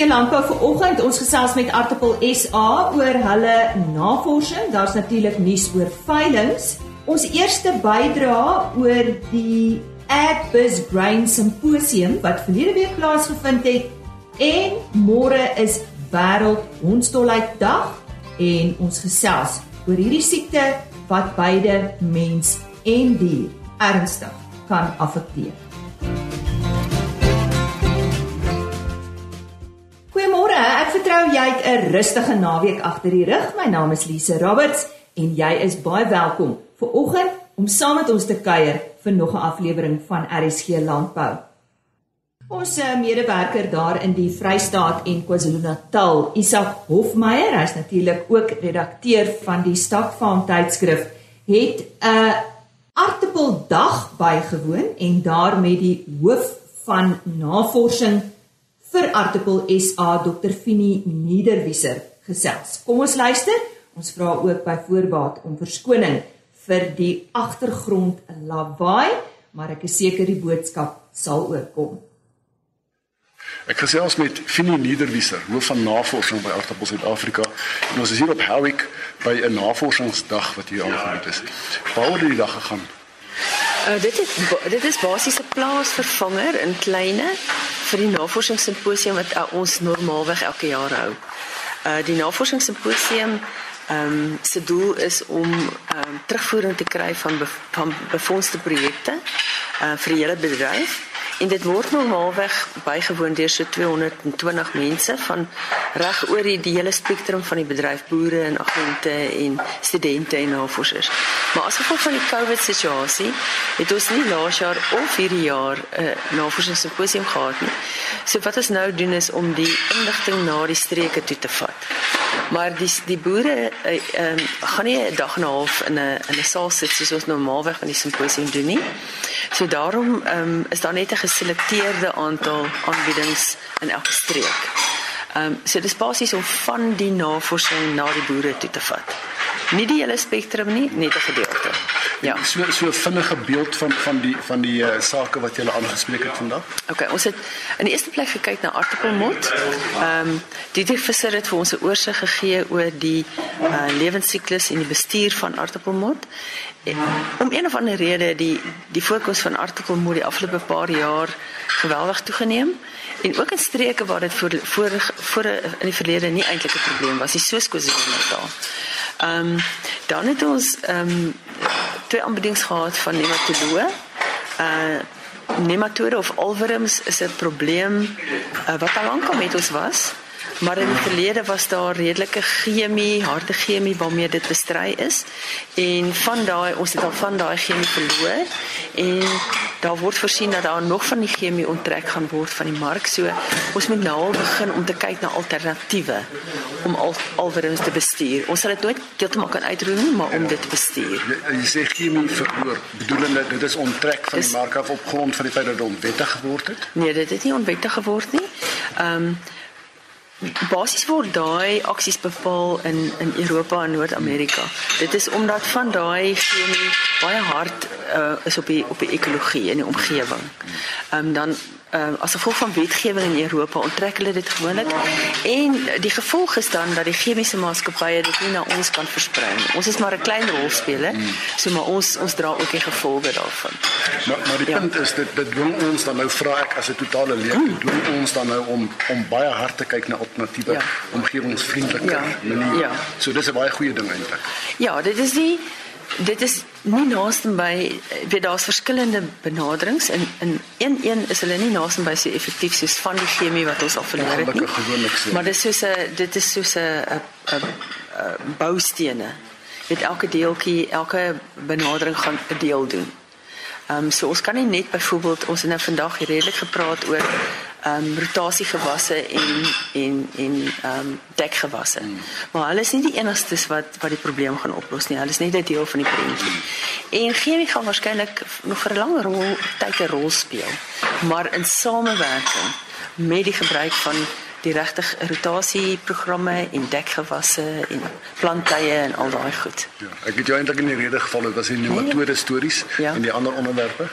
RC Landbou vanoggend ons gesels met Artipel SA oor hulle navorsing. Daar's natuurlik nuus oor veilinge. Ons eerste bydra oor die Agbiz Grain Symposium wat verlede week plaasgevind het en môre is Wêreld Hondstolheid Dag en ons gesels oor hierdie siekte wat beide mens en dier ernstig kan affekteer. Vertrou jy het 'n rustige naweek agter die rug. My naam is Lise Roberts en jy is baie welkom vir oggend om saam met ons te kuier vir nog 'n aflewering van RSG Landbou. Ons uh, medewerker daar in die Vrystaat en KwaZulu-Natal, Isak Hofmeyer, hy's natuurlik ook redakteur van die Stadfarm tydskrif, het 'n uh, artikeldag bygewoon en daar met die hoof van navorsing vir artikel SA Dr. Fini Niederwieser gesels. Kom ons luister. Ons vra ook by voorbaat om verskoning vir die agtergrond lawaai, maar ek is seker die boodskap sal oorkom. Ek gesels met Fini Niederwieser, hoof van navorsing by Aardappel Suid-Afrika. En ons is hier op Howick by 'n navorsingsdag wat hier aangebied is. Waar het die dag gegaan? Uh, dit is dit is basies 'n plaasvervanger in kleine vir die navorsingssimposium wat uh, ons normaalweg elke jaar hou. Uh die navorsingssimposium ehm um, se doel is om ehm um, terugvoering te kry van be, van befondste projekte uh vir die hele bedryf en dit word normaalweg bygewoon deur so 220 mense van reg oor die, die hele spektrum van die bedryf boere en agente en studente en navorsers. Maar as gevolg van die COVID situasie het ons nie laas jaar of hierdie jaar 'n uh, navorsingssimposium gehad nie. So wat ons nou doen is om die inligting na die streke toe te vat. Maar die die boere uh, um, gaan nie 'n dag en 'n half in 'n in 'n saal sit soos ons normaalweg van die simposium doen nie. So daarom um, is daar net 'n geselekteerde aantal aanbiedings in elke streek. Ehm um, so dis basies om van die navorsing na die boere toe te vat. Nie die hele spektrum nie, net 'n gedeelte. Ja. So so 'n vinnige beeld van van die van die uh, sake wat jy aangespreek het vandag. OK, ons het in die eerste plek gekyk na aardappelmot. Ehm um, die die visser het vir ons 'n oorsig gegee oor die uh, lewensiklus en die bestuur van aardappelmot. Om een of ander rede die die fokus van aardappelmot die afgelope paar jaar geweldig toegeneem en ook in streke waar dit voor voor voor in die verlede nie eintlik 'n probleem was, nie soos KwaZulu-Natal. Ehm um, dan het ons ehm um, twee aanbiedings gehad van nematoloë. Uh nematode of alworms is 'n probleem uh, wat al lank al met ons was. Maar in die verlede was daar redelike chemie, harde chemie waarmee dit bestry is. En van daai ons het al van daai chemie verloor en daar word voorsien dat daar nog van die chemie onttrek gaan word van die mark. So ons moet nou al begin om te kyk na alternatiewe om al alwerens te bestuur. Ons sal dit nooit heeltemal kan uitroei nie, maar om dit te bestuur. Jy, jy sê chemie verloor, bedoelende dit is onttrek van die mark af op grond van die feit dat dit onwettig geword het? Nee, dit het nie onwettig geword nie. Ehm um, basies word daai aksies bepaal in in Europa en Noord-Amerika. Dit is omdat van daai chemie baie hard uh, is op die op die ekologie en die omgewing. Ehm um, dan um, as gevolg van wetgewing in Europa onttrek hulle dit gewoonlik en die gevolg is dan dat die chemiese maatskappye dit nie na ons kan versprei nie. Ons is maar 'n klein rolspeler, so maar ons ons dra ook die gevolge daarvan. Maar maar die ja. punt is dit dit dwing ons dan nou vra ek as 'n totale leek, mm. dwing ons dan nou om om baie hard te kyk na alternatiewe ja. omgewingsvriendelike ja. maniere. Ja. So dis 'n baie goeie ding eintlik. Ja, dit is die dit is nie naaste by weet daar's verskillende benaderings en in een een is hulle nie naaste by so effektief soos van die chemie wat ons al verleer het nie. Maar dit is soos 'n dit is soos 'n boustene. Met elke deeltjie, elke benadering gaan 'n deel doen. Ehm um, so ons kan nie net byvoorbeeld ons het nou vandag redelik gepraat oor um, rotasiegewasse en en en um, dekgewasse. Mm. Maar hulle is nie die enigstes wat wat die probleem gaan oplos nie. Hulle is net 'n deel van die prentjie. En chemie gaan waarskynlik nog vir 'n lang rol tyd 'n rol speel. Maar in samewerking met die gebruik van die regte rotasieprogramme en dekgewasse en planttye en al daai goed. Ja, ek het jou eintlik in die rede geval het was die nematode stories ja. en die ander onderwerpe.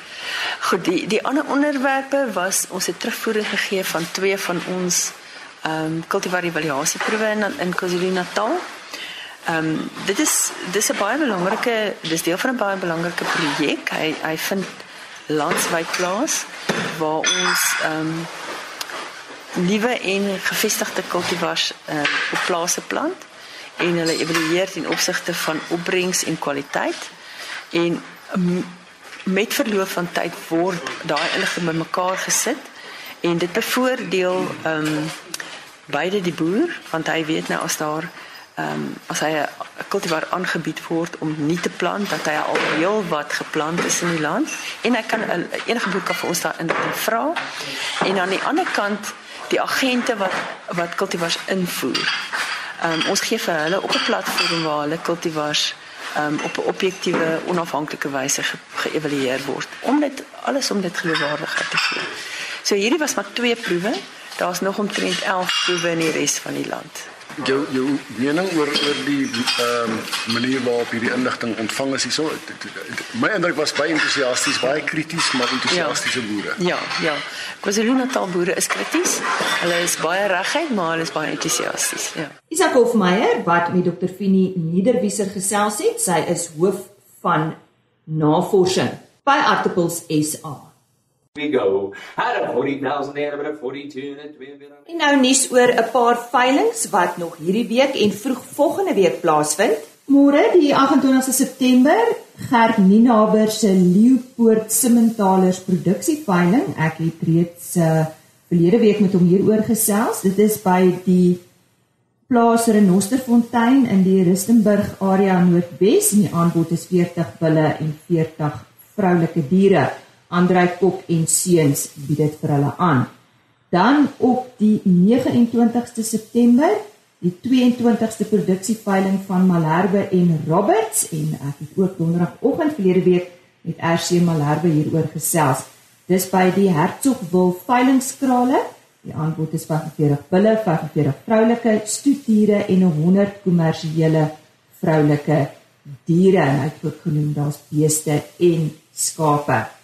Goed, die die ander onderwerpe was ons het terugvoering gegee van twee van ons ehm um, kultivar evaluasieproewe in in KwaZulu-Natal. Ehm um, dit is dis 'n baie belangrike dis deel van 'n baie belangrike projek. Hy hy vind landwyd plaas waar ons ehm um, nuwe en gevestigde kultivars uh, op plase plant en hulle evalueer in opsigte van opbrengs en kwaliteit. En um, met verloop van tyd word daai inligting bymekaar gesit en dit bevoordeel ehm um, beide die boer want hy weet nou as daar ehm um, as hy 'n kultivar aangebied word om nie te plant dat hy al heel wat geplant is in die land. En hy kan enige boer kan vir ons daarin vra en aan die ander kant die agente wat wat kultivars invoer. Ehm um, ons gee vir hulle op 'n platform waar hulle kultivars ehm um, op 'n objektiewe, onafhanklike wyse ge geëvalueer word om dit alles om dit geloofwaardigheid te gee. So hierdie was maar twee proewe. Daar's nog omtrent 11 proewe in die res van die land jou jou mening oor oor die ehm um, manier waarop hierdie inligting ontvang is hierso. My indruk was baie entoesiasties, baie krities, maar entoesiastiese ja. boere. Ja, ja. KwaZulu-Natal boere is krities. Hulle is baie reguit, maar hulle is baie entoesiasties, ja. Isak Hofmeyer wat met Dr. Fini Niederwieser gesels het, sy is hoof van navorsing by Articles SA we go. Had a 40,000 there, but a 42 and a 2 En nou nuus oor 'n paar veilinge wat nog hierdie week en vroeg volgende week plaasvind. Môre, die 28ste September, Gert Ninaber se Leeupoort Simmentalers produksieveiling. Ek het reeds uh, verlede week met hom hieroor gesels. Dit is by die plaas Renosterfontein in die Rustenburg area Noordwes en die aanbod is 40 bulle en 40 vroulike diere. Andrei Kok en seuns bied dit vir hulle aan. Dan op die 29ste September, die 22ste produksieveiling van Malherbe en Roberts en ek het ook donderdagoggend verlede week met RC Malherbe hieroor gesels. Dis by die Hertsgwil veilingskrale. Die aanbod is 45 bulle, 45 vroulike stoetdiere en 100 kommersiële vroulike diere en ek het ook genoem daar's beeste en skape.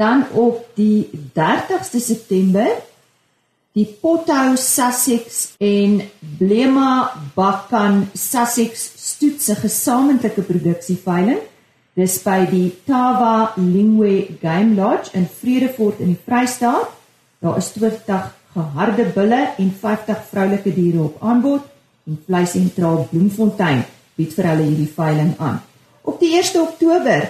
Dan op die 30ste September die Pothou Sussex en Blema Bakkan Sussex stoetse gesamentlike produksieveiling. Dis by die Tawa Lingwe Game Lodge in Vredefort in die Vrystaat. Daar is 20 geharde bulle en 50 vroulike diere op aanbod en vleisentraal Bloemfontein bied vir hulle hierdie veiling aan. Op die 1 Oktober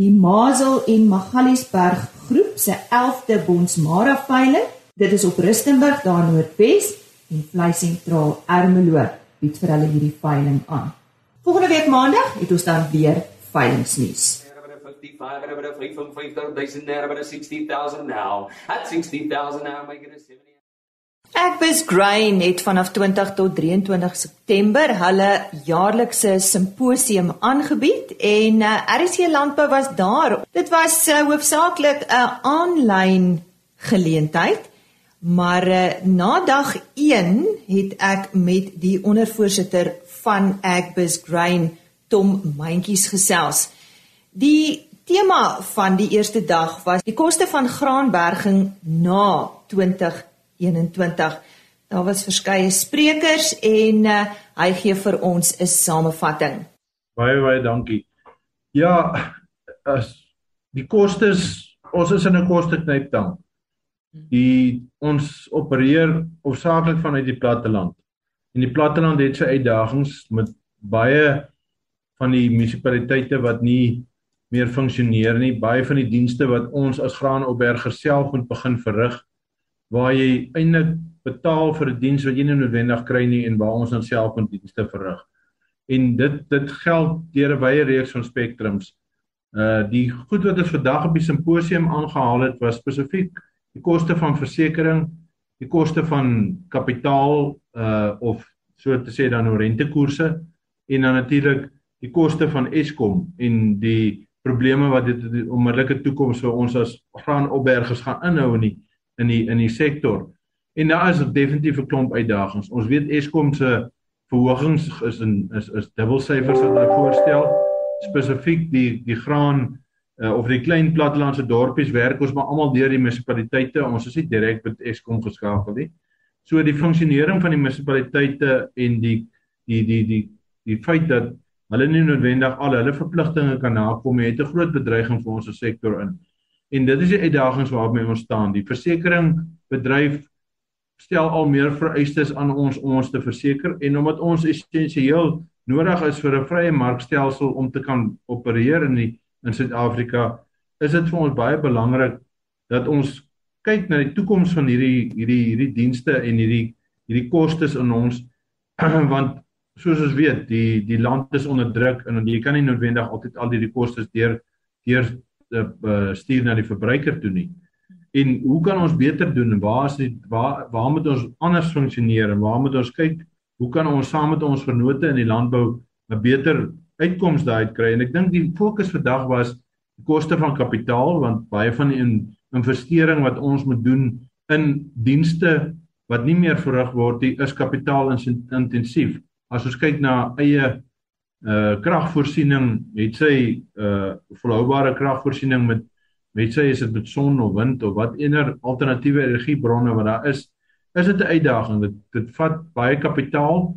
die Mazel en Magaliesberg groep se 11de Bonsmara veiling. Dit is op Rustenburg daar Noordwes en Vleisentraal Ermelo bied vir hulle hierdie veiling aan. Volgende week Maandag het ons dan weer veilingsnuus. 55,000 there, but 60,000 now. At 60,000 now, make it a 70. Agbus Grain het vanaf 20 tot 23 September hulle jaarlikse simposium aangebied en uh, eh, RC Landbou was daar. Dit was uh, hoofsaaklik 'n aanlyn geleentheid, maar uh, na dag 1 het ek met die ondervoorsitter van Agbus Grain, Tom Mandjies gesels. Die tema van die eerste dag was die koste van graanberging na 20 21. Daar was verskeie sprekers en uh, hy gee vir ons 'n samevatting. Baie baie dankie. Ja, as die kostes, ons is in 'n kosteknyptang. Die ons opereer hoofsaaklik vanuit die platteland. En die platteland het sy uitdagings met baie van die munisipaliteite wat nie meer funksioneer nie, baie van die dienste wat ons as graanopbergers self moet begin verrig waar jy eintlik betaal vir 'n diens wat jy nie noodwendig kry nie en waar ons dan self moet dienste verrig. En dit dit geld deur 'n wye reeks van spektrums. Uh die goed wat ons vandag op die simposium aangehaal het was spesifiek die koste van versekerings, die koste van kapitaal uh of so te sê dan rentekoerse en dan natuurlik die koste van Eskom en die probleme wat dit die onmiddellike toekoms vir ons as graanopbergers gaan inhou nie in die in die sektor. En daar is definitief 'n klomp uitdagings. Ons weet Eskom se verhogings is in is is dubbelsyfers wat hulle voorstel. Spesifiek die die graan uh, of die klein plattelandse dorpies werk ons maar almal deur die munisipaliteite. Ons is nie direk met Eskom geskakel nie. So die funksionering van die munisipaliteite en die die die die die feit dat hulle nie noodwendig al hulle verpligtinge kan nakom nie, het 'n groot bedreiging vir ons sektor in. En dit is die uitdagings waarmee ons staan. Die versekering bedryf stel al meer vereistes aan ons om ons te verseker en omdat ons essensieel nodig is vir 'n vrye markstelsel om te kan opereer in die in Suid-Afrika, is dit vir ons baie belangrik dat ons kyk na die toekoms van hierdie hierdie hierdie dienste en hierdie hierdie kostes in ons want soos ons weet die die land is onder druk en jy kan nie noodwendig altyd al hierdie kostes deur deur stuur na die verbruiker toe nie. En hoe kan ons beter doen? Waar is die waar waar moet ons anders funksioneer en waar moet ons kyk hoe kan ons saam met ons vennote in die landbou 'n beter uitkoms daai kry? En ek dink die fokus vandag was die koste van kapitaal want baie van die investering wat ons moet doen in dienste wat nie meer verrig word nie is kapitaalintensief. As ons kyk na eie uh kragvoorsiening, het sy uh volhoubare kragvoorsiening met met sy is dit met son of wind of wat ener alternatiewe energiebronne wat daar is, is dit 'n uitdaging. Dit dit vat baie kapitaal.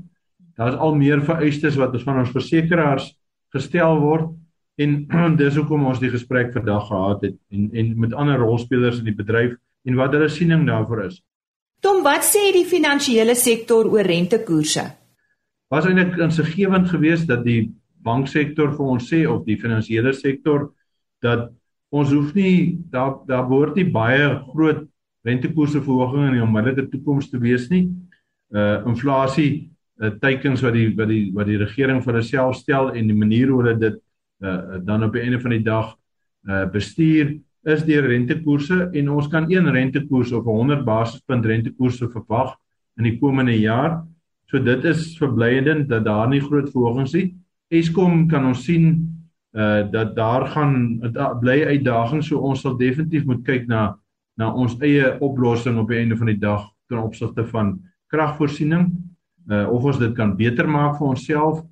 Daar's al meer vereistes wat ons van ons versekerings gestel word En dis hoekom ons die gesprek vandag gehad het en en met ander rolspelers in die bedryf en wat hulle siening daarvoor is. Tom, wat sê die finansiële sektor oor rentekoerse? Was eintlik insiggewend geweest dat die banksektor vir ons sê of die finansiële sektor dat ons hoef nie daar daar behoort nie baie groot rentekoerse verhogings in die onmiddellike toekoms te wees nie. Uh inflasie uh, teikens wat die wat die wat die regering vir hulself stel en die manier hoe hulle dit uh, dan op die einde van die dag uh, bestuur is deur rentekoerse en ons kan een rentekoers of 100 basispunt rentekoerse verwag in die komende jaar. So dit is verblydend dat daar nie groot verhogings is. Eskom kan ons sien uh dat daar gaan da, bly uitdagings so ons sal definitief moet kyk na na ons eie oplossing op die einde van die dag ten opsigte van kragvoorsiening. Uh of ons dit kan beter maak vir onsself.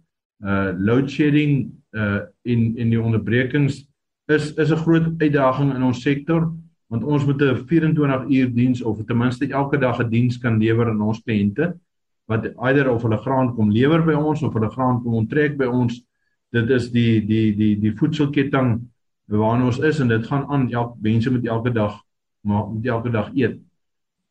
Uh load shedding uh en en die onderbrekings is is 'n groot uitdaging in ons sektor want ons moet 'n 24 uur diens of ten minste elke dag 'n diens kan lewer aan ons kliënte wat eider of hulle graan kom lewer by ons of hulle graan kom onttrek by ons dit is die die die die voedselketting waarna ons is en dit gaan aan elke mense met elke dag maar met elke dag eet.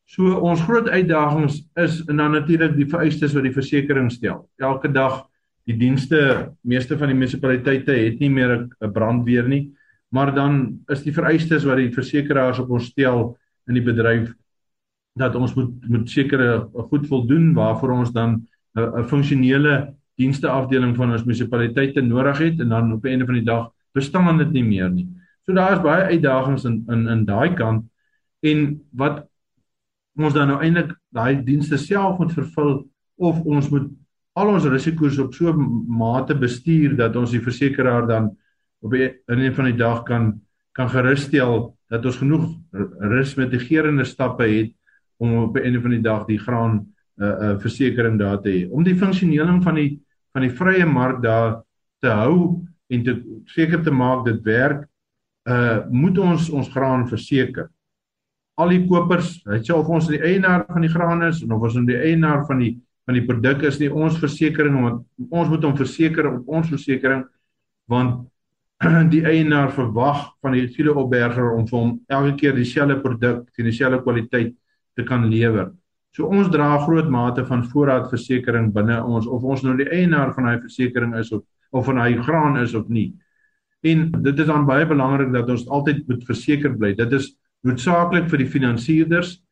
So ons groot uitdagings is en dan natuurlik die vereistes wat die versekerings stel. Elke dag die dienste meeste van die munisipaliteite het nie meer 'n brandweer nie maar dan is die vereistes wat die versekerings op ons stel in die bedryf dat ons moet moet sekere goed voldoen waarvoor ons dan 'n funksionele dienste afdeling van ons munisipaliteite nodig het en dan op die einde van die dag bestaan dit nie meer nie. So daar is baie uitdagings in in in daai kant en wat ons dan nou eintlik daai dienste self moet vervul of ons moet al ons risiko's op so 'n mate bestuur dat ons die versekeraar dan op die, in een van die dag kan kan gerusstel dat ons genoeg rismitigerende stappe het om op 'n einde van die dag die graan 'n uh, eh, 'n uh, eh, versekering daar te hê. Om die funksionering van die van die vrye mark daar te hou en te seker te maak dit werk uh moet ons ons graan verseker. Al die kopers, jy of ons die eienaar van die graan is of ons is die eienaar van die van die produk is nie ons versekerings want ons moet hom verseker op ons versekerings want die eienaar verwag van die siele opberger om vir hom elke keer dieselfde produk dieselfde kwaliteit te kan lewer. So ons dra 'n groot mate van voorraadversekering binne ons of ons nou die eienaar van daai versekering is of of van hy graan is of nie. En dit is dan baie belangrik dat ons altyd moet verseker bly. Dit is noodsaaklik vir die finansierders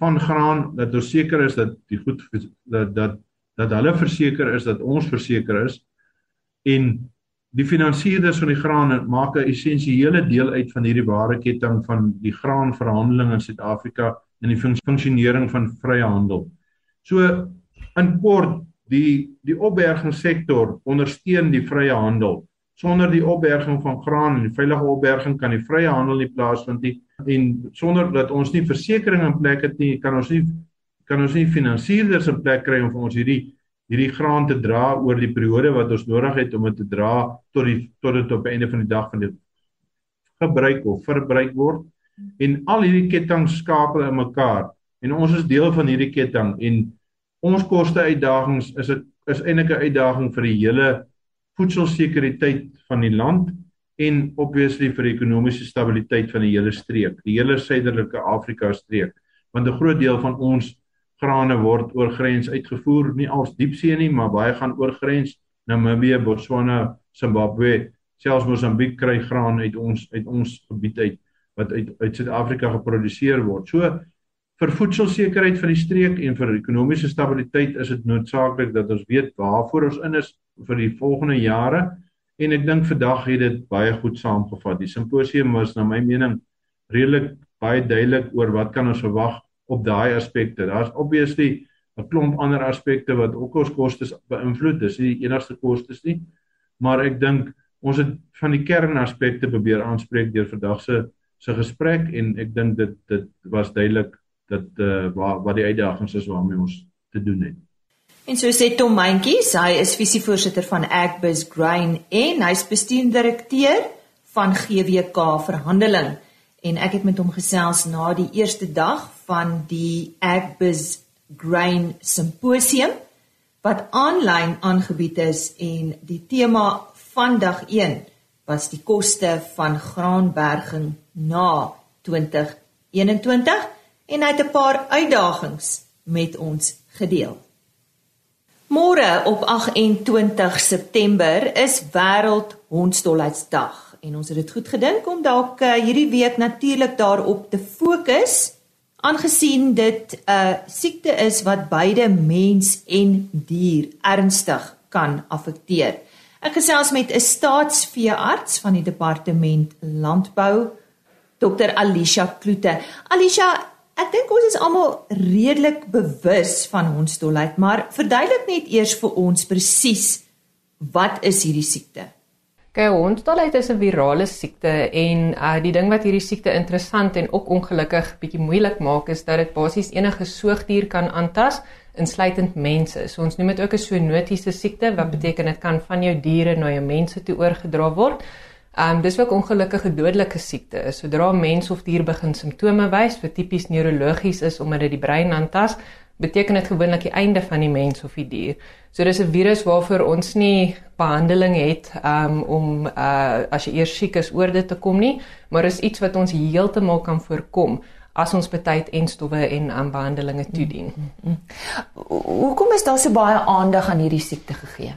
van graan dat ons seker is dat die goed dat dat dat hulle verseker is dat ons verseker is en die finansierders van die graan maak 'n essensiële deel uit van hierdie waardeketting van die graanverhandeling in Suid-Afrika en die funksionering van vrye handel. So in kort die die opbergingssektor ondersteun die vrye handel. Sonder die opberging van graan en die veilige opberging kan die vrye handel nie plaasvind nie en sonder dat ons nie versekerings in plek het nie, kan ons nie kan ons nie finansierders in plek kry om vir ons hierdie hierdie graan te dra oor die periode wat ons nodig het om dit te dra tot die tot dit op die einde van die dag van die gebruik of verbruik word en al hierdie ketting skakel in mekaar En ons is deel van hierdie ketting en ons koste uitdagings is dit is eintlik 'n uitdaging vir die hele voedselsekuriteit van die land en obviously vir die ekonomiese stabiliteit van die hele streek, die hele suiderlike Afrika streek, want 'n groot deel van ons grane word oor grens uitgevoer, nie als diepsee nie, maar baie gaan oor grens. Namibië, Botswana, Zimbabwe, selfs Mosambiek kry graan uit ons uit ons gebied uit wat uit uit Suid-Afrika geproduseer word. So vir voedselsekerheid vir die streek en vir ekonomiese stabiliteit is dit noodsaaklik dat ons weet waarvoor ons in is vir die volgende jare en ek dink vandag het dit baie goed saamgevat. Die simposium was na my mening redelik baie duidelik oor wat kan ons verwag op daai aspekte. Daar's obviously 'n klomp ander aspekte wat ook ons kostes beïnvloed. Dis nie die enigste kostes nie, maar ek dink ons het van die kernaspekte probeer aanspreek deur vandag se se gesprek en ek dink dit dit was duidelik dat eh uh, wat wat die uitdagings is waarmee ons te doen het. En so sê Tom Mentjies, hy is visievoorsitter van Agbiz Grain en hy's bestuurdirekteur van GWK Verhandeling en ek het met hom gesels na die eerste dag van die Agbiz Grain Simposium wat aanlyn aangebied is en die tema van dag 1 was die koste van graanberging na 2021 en hy het 'n paar uitdagings met ons gedeel. Môre op 28 September is wêreld hondstolheidsdag en ons het dit goed gedink om dalk uh, hierdie week natuurlik daarop te fokus aangesien dit 'n uh, siekte is wat beide mens en dier ernstig kan affekteer. Ek gesels met 'n staatsveearts van die departement landbou, Dr Alisha Kloete. Alisha, ek dink ons is almal redelik bewus van hondstolheid, maar verduidelik net eers vir ons presies wat is hierdie siekte? Kyk, hondstolheid is 'n virale siekte en uh die ding wat hierdie siekte interessant en ook ongelukkig bietjie moeilik maak is dat dit basies enige soogdier kan aantas insluitend mense. So ons noem dit ook 'n zoonotiese siekte wat beteken dit kan van jou diere na jou mense toe oorgedra word. Um dis ook ongelukkige dodelike siekte. Sodra mens of dier begin simptome wys wat tipies neurologies is omdat dit die brein aantas, beteken dit gewoonlik die einde van die mens of die dier. So dis 'n virus waarvoor ons nie behandeling het um om uh as jy eers siek is oor dit te kom nie, maar is iets wat ons heeltemal kan voorkom as ons betyd en stowwe en aanbehandelinge toedien. Mm, mm, mm. Hoekom is daar so baie aandag aan hierdie siekte gegee?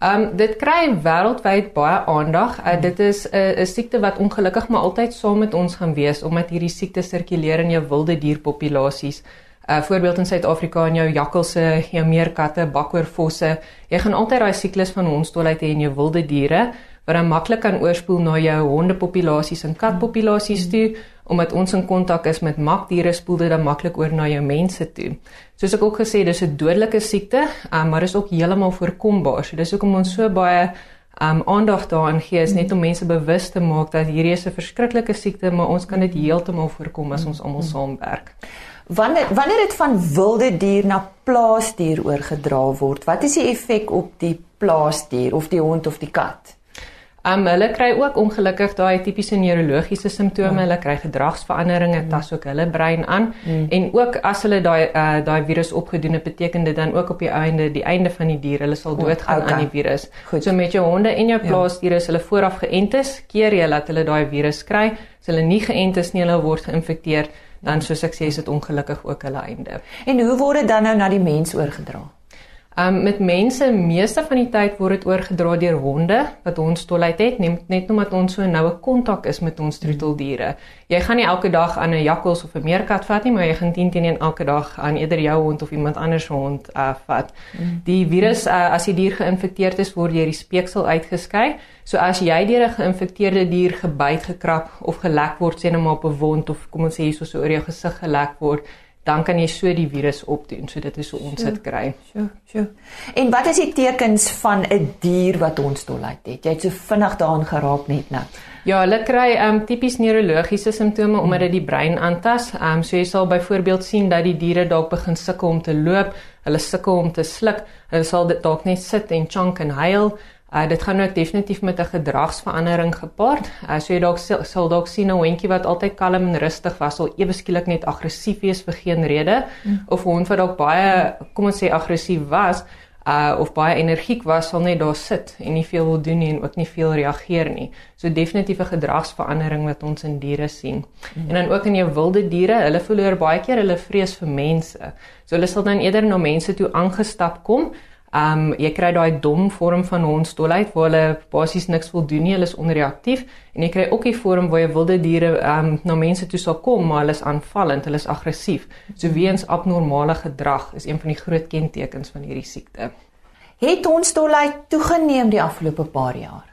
Ehm um, dit kry wêreldwyd baie aandag. Uh, dit is 'n uh, 'n siekte wat ongelukkig maar altyd saam met ons gaan wees omdat hierdie siekte sirkuleer in jou wilde dierpopulasies. uh, Voorbeeld in Suid-Afrika in jou jakkalse, jou meerkatte, bakoorvosse. Jy gaan altyd daai siklus van hondstolheid hê in jou wilde diere wat dan maklik kan oorspoel na jou hondepopulasies en katpopulasies toe omdat ons in kontak is met makdiere spoel dit dan maklik oor na jou mense toe. Soos ek ook gesê, dis 'n dodelike siekte, um, maar is ook heeltemal voorkombaar. So dis hoekom ons so baie um aandag daaraan gee is net om mense bewus te maak dat hierdie is 'n verskriklike siekte, maar ons kan dit heeltemal voorkom as ons almal saamwerk. Wanneer wanneer dit van wilde dier na plaasdier oorgedra word, wat is die effek op die plaasdier of die hond of die kat? Um hulle kry ook ongelukkig daai tipiese neurologiese simptome, ja. hulle kry gedragsveranderinge, mm. tas ook hulle brein aan mm. en ook as hulle daai uh, daai virus opgedoen het, beteken dit dan ook op die einde die einde van die dier, hulle sal doodgaan okay. aan die virus. Goed. So met jou honde en jou ja. plaasdiere, as hulle vooraf geënt is, keer jy dat hulle daai virus kry, as hulle nie geënt is nie, hulle word geïnfekteer, dan soos ek sê, is dit ongelukkig ook hulle einde. En hoe word dit dan nou na die mens oorgedra? Um met mense meeste van die tyd word dit oorgedra deur honde wat ons tolheid het net net omdat ons so noue kontak is met ons troeteldiere. Jy gaan nie elke dag aan 'n jakkals of 'n meerkat vat nie, maar jy gaan 10 teenoor elke dag aan eerder jou hond of iemand anders se hond uh, vat. Mm. Die virus uh, as die dier geïnfekteerd is, word deur die speeksel uitgeskei. So as jy deur 'n geïnfekteerde dier gebyt, gekrap of gelek word, sien hom op 'n wond of kom ons sê hierso so oor jou gesig gelek word, dan kan jy so die virus opdoen. So dit is hoe ons dit kry. So, so. En wat is die tekens van 'n dier wat ons tolheid het? Jy het so vinnig daaraan geraak net nou. Ja, hulle kry ehm um, tipies neurologiese simptome omdat dit die brein aantas. Ehm um, so jy sal byvoorbeeld sien dat die diere dalk begin sukkel om te loop, hulle sukkel om te sluk, hulle sal dit dalk net sit en chunk en huil. Uh dit gaan ook definitief met 'n gedragsverandering gepaard. Uh so jy dalk sal dalk sien 'n hondjie wat altyd kalm en rustig was, sal ewe skielik net aggressief wees vir geen rede mm. of 'n hond wat dalk baie kom ons sê aggressief was, uh of baie energiek was, sal net daar sit en nie veel wil doen nie en ook nie veel reageer nie. So definitief 'n gedragsverandering wat ons in diere sien. Mm. En dan ook in jou wilde diere, hulle verloor baie keer hulle vrees vir mense. So hulle sal dan eerder na mense toe aangestap kom Um jy kry daai dom vorm van hondstolheid waar hulle basies niks wil doen nie, hulle is onreaktief en jy kry ook 'n vorm waar jy wilde diere um na mense toe sal kom, maar hulle is aanvallend, hulle is aggressief. So weens abnormale gedrag is een van die groot kentekens van hierdie siekte. Het hondstolheid toegeneem die afgelope paar jaar?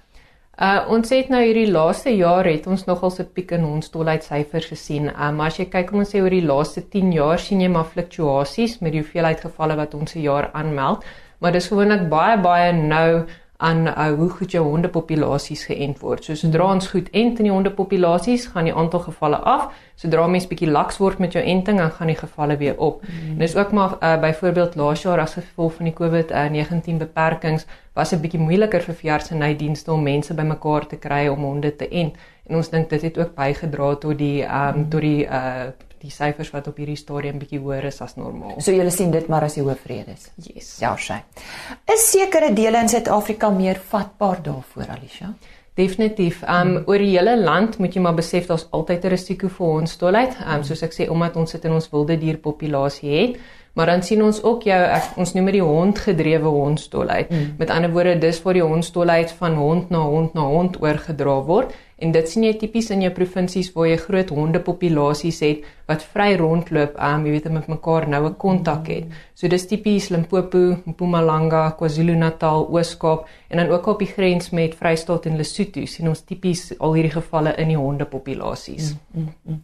Uh ons het nou hierdie laaste jaar het ons nogal 'n piek in hondstolheid syfers gesien. Um maar as jy kyk om ons sê oor die laaste 10 jaar sien jy maar fluktuasies met die hoeveelheid gevalle wat ons se jaar aanmeld maar dis gewoonlik baie baie nou aan uh, hoe goed jou hondepopulasies geënt word. So sodra ons goed ent in die hondepopulasies, gaan die aantal gevalle af. Sodra mens bietjie laks word met jou enting, dan gaan die gevalle weer op. Mm. En dis ook maar uh, byvoorbeeld laas jaar as gevolg van die COVID-19 uh, beperkings was dit bietjie moeiliker vir veeartsenydienste om mense bymekaar te kry om honde te ent. En ons dink dit het ook bygedra tot die um, tot die uh die syfers wat op hierdie stadium bietjie hoër is as normaal. So julle sien dit maar as die hoofredes. Yes. Ja, sy. Is sekere dele in Suid-Afrika meer vatbaar daarvoor, Alicia? Definitief. Um hmm. oor die hele land moet jy maar besef daar's altyd 'n risiko vir hondstolheid. Um soos ek sê omdat ons sit in ons wilde dierpopulasie het, maar dan sien ons ook jou ek, ons noem dit die hondgedrewe hondstolheid. Hmm. Met ander woorde, dis waar die hondstolheid van hond na hond na hond oorgedra word En dit sien jy tipies in jou provinsies waar jy groot hondepopulasies het wat vry rondloop, um, jy weet, met mekaar noue kontak het. So dis tipies Limpopo, Mpumalanga, KwaZulu-Natal, Oos-Kaap en dan ook op die grens met Vrystaat en Lesotho sien ons tipies al hierdie gevalle in die hondepopulasies. Mm, mm, mm.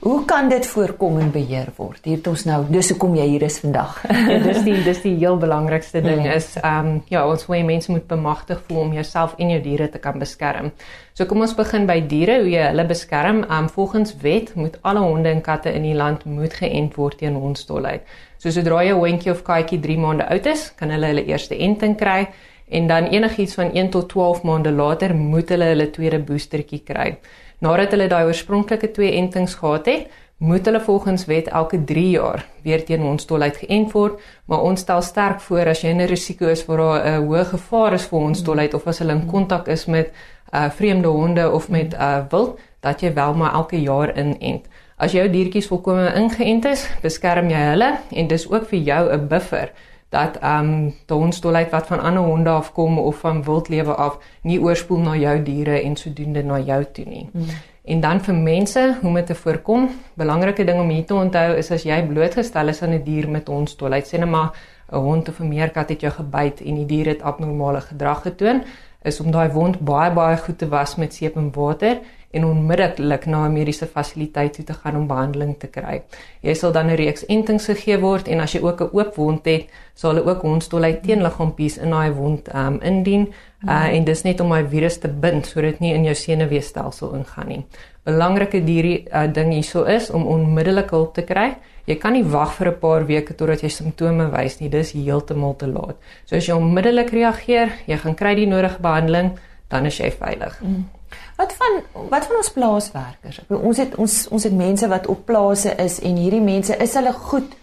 Hoe kan dit voorkom en beheer word? Hier het ons nou, dis hoekom jy hier is vandag. ja, dis die dis die heel belangrikste ding ja. is ehm um, ja, ons wil mense moet bemagtig voel om jouself en jou diere te kan beskerm. So kom ons begin by diere, hoe jy hulle beskerm. Ehm um, volgens wet moet alle honde en katte in die land moet geënt word teen hondstolheid. So sodra 'n hondjie of katjie 3 maande oud is, kan hulle hulle eerste enting kry en dan enigiets van 1 tot 12 maande later moet hulle hulle tweede boostertjie kry. Nadat hulle daai oorspronklike twee entings gehad het, moet hulle volgens wet elke 3 jaar weer teen hondstolheid geënt word, maar ons stel sterk voor as jy 'n risiko is vir 'n hoë gevaar is vir hondstolheid of as hulle in kontak is met uh vreemde honde of met uh wild, dat jy wel maar elke jaar inent. As jou diertjies volkome ingeënt is, beskerm jy hulle en dis ook vir jou 'n buffer dat ehm um, die hondstolheid wat van ander honde afkom of van wildlewe af nie oorspoel na jou diere en sodoende na jou toe nie. Hmm. En dan vir mense, hoe om dit te voorkom? Belangrike ding om hier te onthou is as jy blootgestel is aan 'n dier met hondstolheid, sê net maar 'n hond of 'n meerkat het jou gebyt en die dier het abnormale gedrag getoon, is om daai wond baie baie goed te was met seep en water en onmiddellik na 'n mediese fasiliteit toe te gaan om behandeling te kry. Jy sal dan 'n reeks entings gegee word en as jy ook 'n oop wond het, sal hulle ook hondstolheid teenliggaampies in daai wond um, indien uh, en dis net om daai virus te bind sodat dit nie in jou senuweestelsel ingaan nie. Belangrike dierie uh, ding hierso is om onmiddellik hulp te kry. Jy kan nie wag vir 'n paar weke totdat jy simptome wys nie. Dis heeltemal te laat. So as jy onmiddellik reageer, jy gaan kry die nodige behandeling, dan is jy veilig. Mm. Wat van wat van ons plaaswerkers? Ons het ons ons het mense wat op plase is en hierdie mense is hulle goed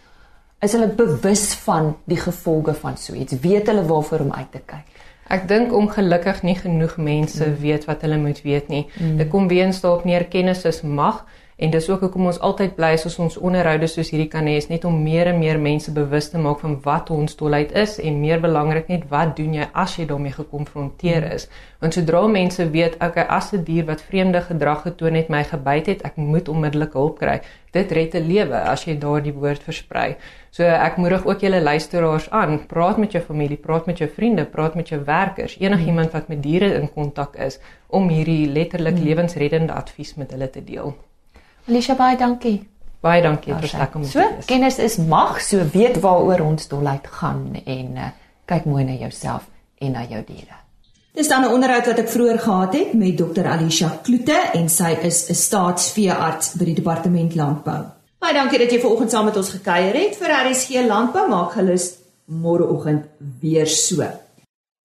is hulle bewus van die gevolge van so iets? Weet hulle waarvoor om uit te kyk? Ek dink ongelukkig nie genoeg mense mm. weet wat hulle moet weet nie. Mm. Dit kom weens daarop neer kennis is mag. En dis ook hoekom ons altyd bly as ons onderhoude soos hierdie kan hê, is net om meer en meer mense bewus te maak van wat hondstolheid is en meer belangrik net wat doen jy as jy daarmee gekonfronteer is. Want sodra mense weet, okay, as 'n dier wat vreemde gedrag getoon het my gebyt het, ek moet onmiddellik hulp kry. Dit red 'n lewe as jy daardie woord versprei. So ek moedig ook julle luisteraars aan, praat met jou familie, praat met jou vriende, praat met jou werkers, enigiemand wat met diere in kontak is om hierdie letterlik hmm. lewensreddende advies met hulle te deel. Alicia baie dankie. Baie dankie vir lekker om so, te wees. Kennis is mag, so weet waaroor ons dolheid gaan en uh, kyk mooi na jouself en na jou diere. Dis dan 'n onderhoud wat ek vroeër gehad het met Dr. Alicia Kloete en sy is 'n staatsveearts by die departement landbou. Baie dankie dat jy vanoggend saam met ons gekuier het vir RSG Landbou. Maak gelus môreoggend weer so.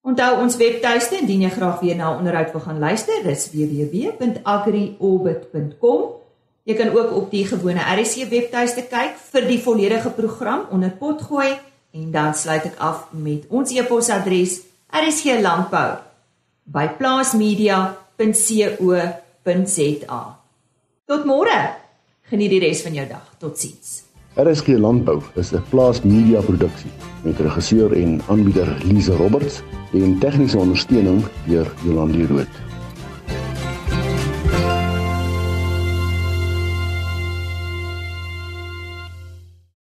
Onthou ons webtuiste indien jy graag weer na 'n onderhoud wil gaan luister, dis www.agriorbit.com. Jy kan ook op die gewone RC webtuiste kyk vir die volledige program onder potgooi en dan sluit ek af met ons e-posadres rsglandbou@plaasmedia.co.za. Tot môre. Geniet die res van jou dag. Totsiens. RSG Landbou is 'n plaas media produksie met regisseur en aanbieder Lize Roberts en tegniese ondersteuning deur Jolande Rooi.